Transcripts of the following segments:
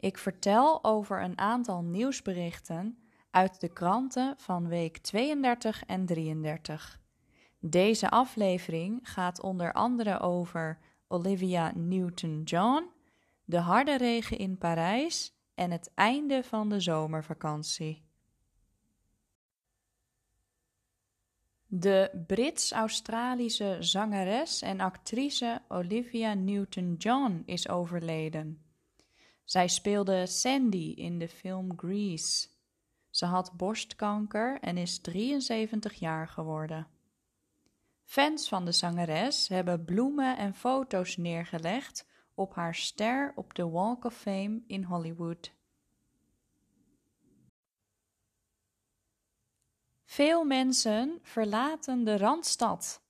Ik vertel over een aantal nieuwsberichten uit de kranten van week 32 en 33. Deze aflevering gaat onder andere over Olivia Newton-John, de harde regen in Parijs en het einde van de zomervakantie. De Brits-Australische zangeres en actrice Olivia Newton-John is overleden. Zij speelde Sandy in de film Grease. Ze had borstkanker en is 73 jaar geworden. Fans van de zangeres hebben bloemen en foto's neergelegd op haar ster op de Walk of Fame in Hollywood. Veel mensen verlaten de Randstad.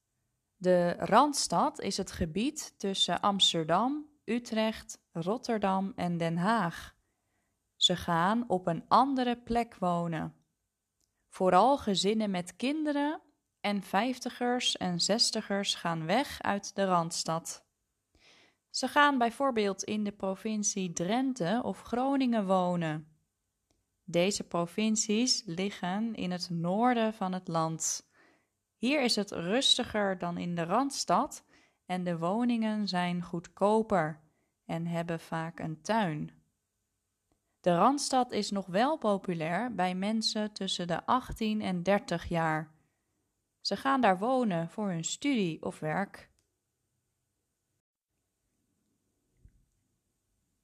De Randstad is het gebied tussen Amsterdam, Utrecht, Rotterdam en Den Haag. Ze gaan op een andere plek wonen. Vooral gezinnen met kinderen en vijftigers en zestigers gaan weg uit de Randstad. Ze gaan bijvoorbeeld in de provincie Drenthe of Groningen wonen. Deze provincies liggen in het noorden van het land. Hier is het rustiger dan in de Randstad en de woningen zijn goedkoper en hebben vaak een tuin. De Randstad is nog wel populair bij mensen tussen de 18 en 30 jaar. Ze gaan daar wonen voor hun studie of werk.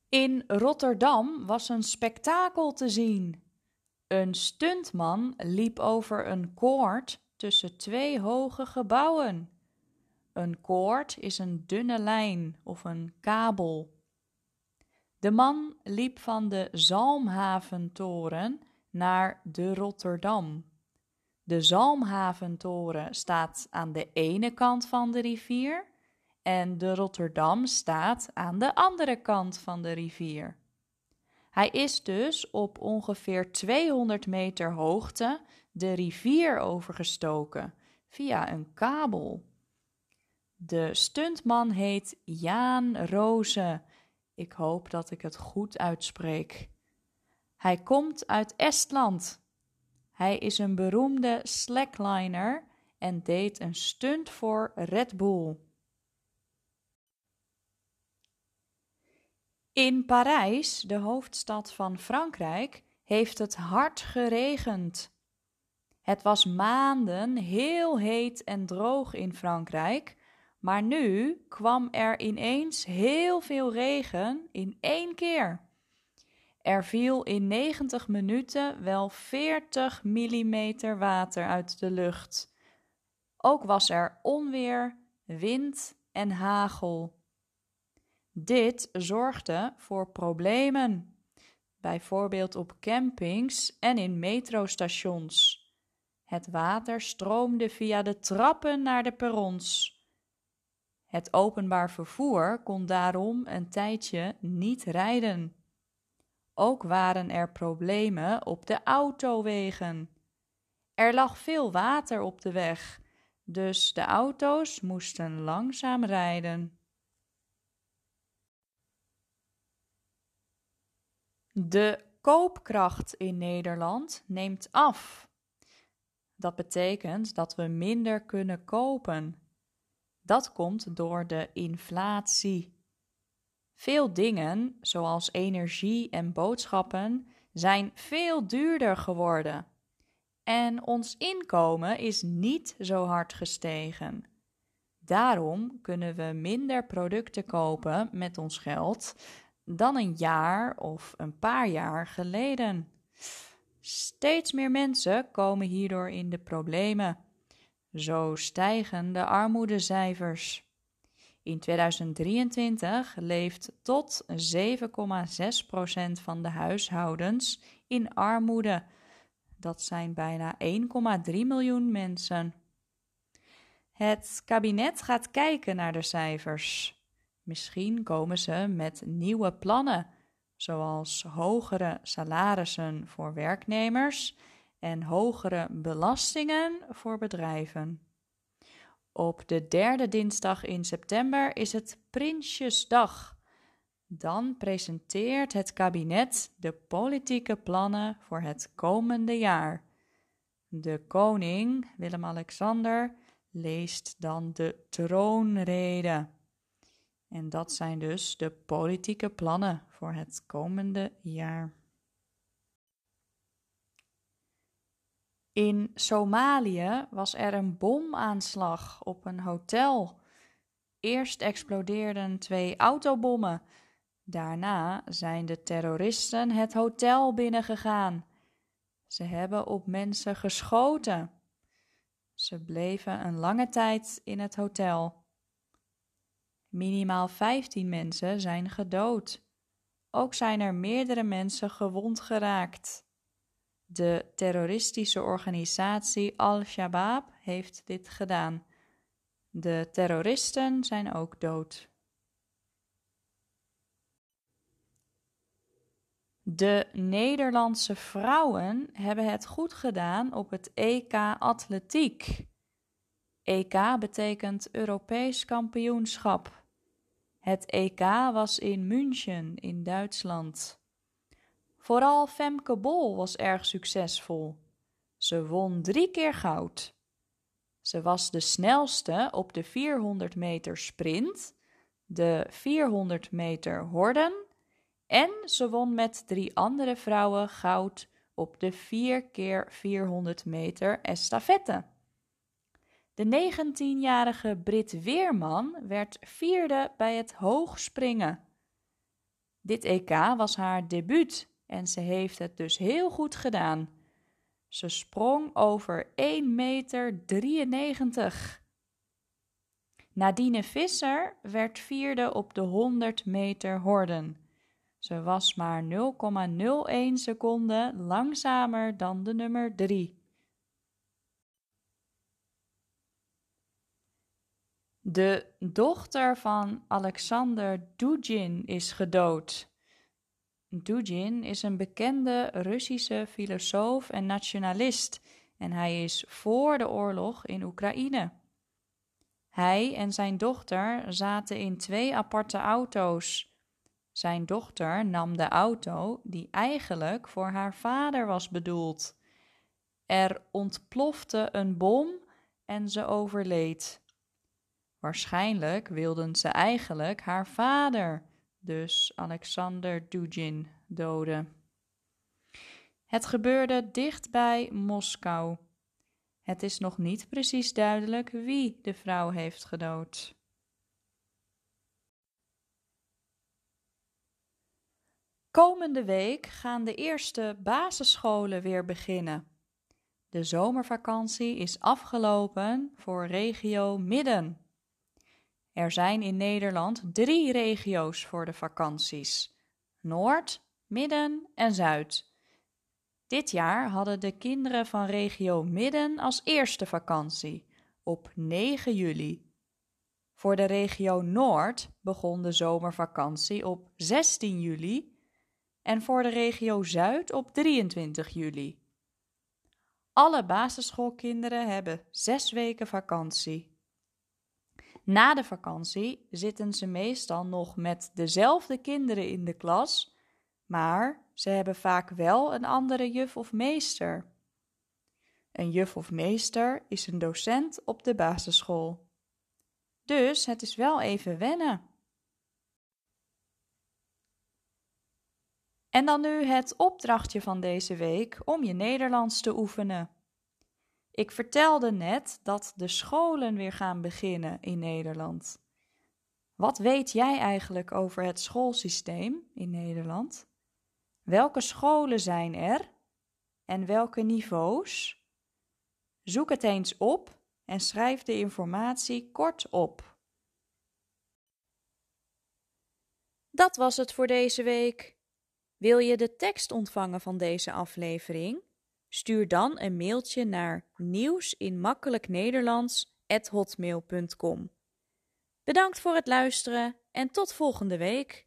In Rotterdam was een spektakel te zien. Een stuntman liep over een koord tussen twee hoge gebouwen. Een koord is een dunne lijn of een kabel. De man liep van de Zalmhaventoren naar de Rotterdam. De Zalmhaventoren staat aan de ene kant van de rivier en de Rotterdam staat aan de andere kant van de rivier. Hij is dus op ongeveer 200 meter hoogte de rivier overgestoken via een kabel. De stuntman heet Jaan Roze. Ik hoop dat ik het goed uitspreek. Hij komt uit Estland. Hij is een beroemde slackliner en deed een stunt voor Red Bull. In Parijs, de hoofdstad van Frankrijk, heeft het hard geregend. Het was maanden heel heet en droog in Frankrijk, maar nu kwam er ineens heel veel regen in één keer. Er viel in 90 minuten wel 40 mm water uit de lucht. Ook was er onweer, wind en hagel. Dit zorgde voor problemen, bijvoorbeeld op campings en in metrostations. Het water stroomde via de trappen naar de perrons. Het openbaar vervoer kon daarom een tijdje niet rijden. Ook waren er problemen op de autowegen. Er lag veel water op de weg, dus de auto's moesten langzaam rijden. De koopkracht in Nederland neemt af. Dat betekent dat we minder kunnen kopen. Dat komt door de inflatie. Veel dingen, zoals energie en boodschappen, zijn veel duurder geworden. En ons inkomen is niet zo hard gestegen. Daarom kunnen we minder producten kopen met ons geld dan een jaar of een paar jaar geleden. Steeds meer mensen komen hierdoor in de problemen. Zo stijgen de armoedecijfers. In 2023 leeft tot 7,6% van de huishoudens in armoede. Dat zijn bijna 1,3 miljoen mensen. Het kabinet gaat kijken naar de cijfers. Misschien komen ze met nieuwe plannen, zoals hogere salarissen voor werknemers en hogere belastingen voor bedrijven. Op de derde dinsdag in september is het Prinsjesdag. Dan presenteert het kabinet de politieke plannen voor het komende jaar. De koning, Willem-Alexander, leest dan de troonrede. En dat zijn dus de politieke plannen voor het komende jaar. In Somalië was er een bomaanslag op een hotel. Eerst explodeerden twee autobommen. Daarna zijn de terroristen het hotel binnengegaan. Ze hebben op mensen geschoten. Ze bleven een lange tijd in het hotel. Minimaal 15 mensen zijn gedood. Ook zijn er meerdere mensen gewond geraakt. De terroristische organisatie Al-Shabaab heeft dit gedaan. De terroristen zijn ook dood. De Nederlandse vrouwen hebben het goed gedaan op het EK Atletiek. EK betekent Europees kampioenschap. Het EK was in München in Duitsland. Vooral Femke Bol was erg succesvol. Ze won drie keer goud. Ze was de snelste op de 400 meter sprint, de 400 meter horden en ze won met drie andere vrouwen goud op de 4 keer 400 meter estafette. De 19-jarige Brit Weerman werd vierde bij het hoogspringen. Dit EK was haar debuut en ze heeft het dus heel goed gedaan. Ze sprong over 1,93 meter. Nadine Visser werd vierde op de 100 meter horden. Ze was maar 0,01 seconden langzamer dan de nummer 3. De dochter van Alexander Dugin is gedood. Dugin is een bekende Russische filosoof en nationalist en hij is voor de oorlog in Oekraïne. Hij en zijn dochter zaten in twee aparte auto's. Zijn dochter nam de auto die eigenlijk voor haar vader was bedoeld. Er ontplofte een bom en ze overleed. Waarschijnlijk wilden ze eigenlijk haar vader, dus Alexander Dugin, doden. Het gebeurde dicht bij Moskou. Het is nog niet precies duidelijk wie de vrouw heeft gedood. Komende week gaan de eerste basisscholen weer beginnen. De zomervakantie is afgelopen voor regio Midden. Er zijn in Nederland drie regio's voor de vakanties: Noord, Midden en Zuid. Dit jaar hadden de kinderen van regio Midden als eerste vakantie, op 9 juli. Voor de regio Noord begon de zomervakantie op 16 juli en voor de regio Zuid op 23 juli. Alle basisschoolkinderen hebben zes weken vakantie. Na de vakantie zitten ze meestal nog met dezelfde kinderen in de klas, maar ze hebben vaak wel een andere juf of meester. Een juf of meester is een docent op de basisschool. Dus het is wel even wennen. En dan nu het opdrachtje van deze week om je Nederlands te oefenen. Ik vertelde net dat de scholen weer gaan beginnen in Nederland. Wat weet jij eigenlijk over het schoolsysteem in Nederland? Welke scholen zijn er en welke niveaus? Zoek het eens op en schrijf de informatie kort op. Dat was het voor deze week. Wil je de tekst ontvangen van deze aflevering? Stuur dan een mailtje naar nieuwsinmakkelijknederlands@hotmail.com. Bedankt voor het luisteren en tot volgende week.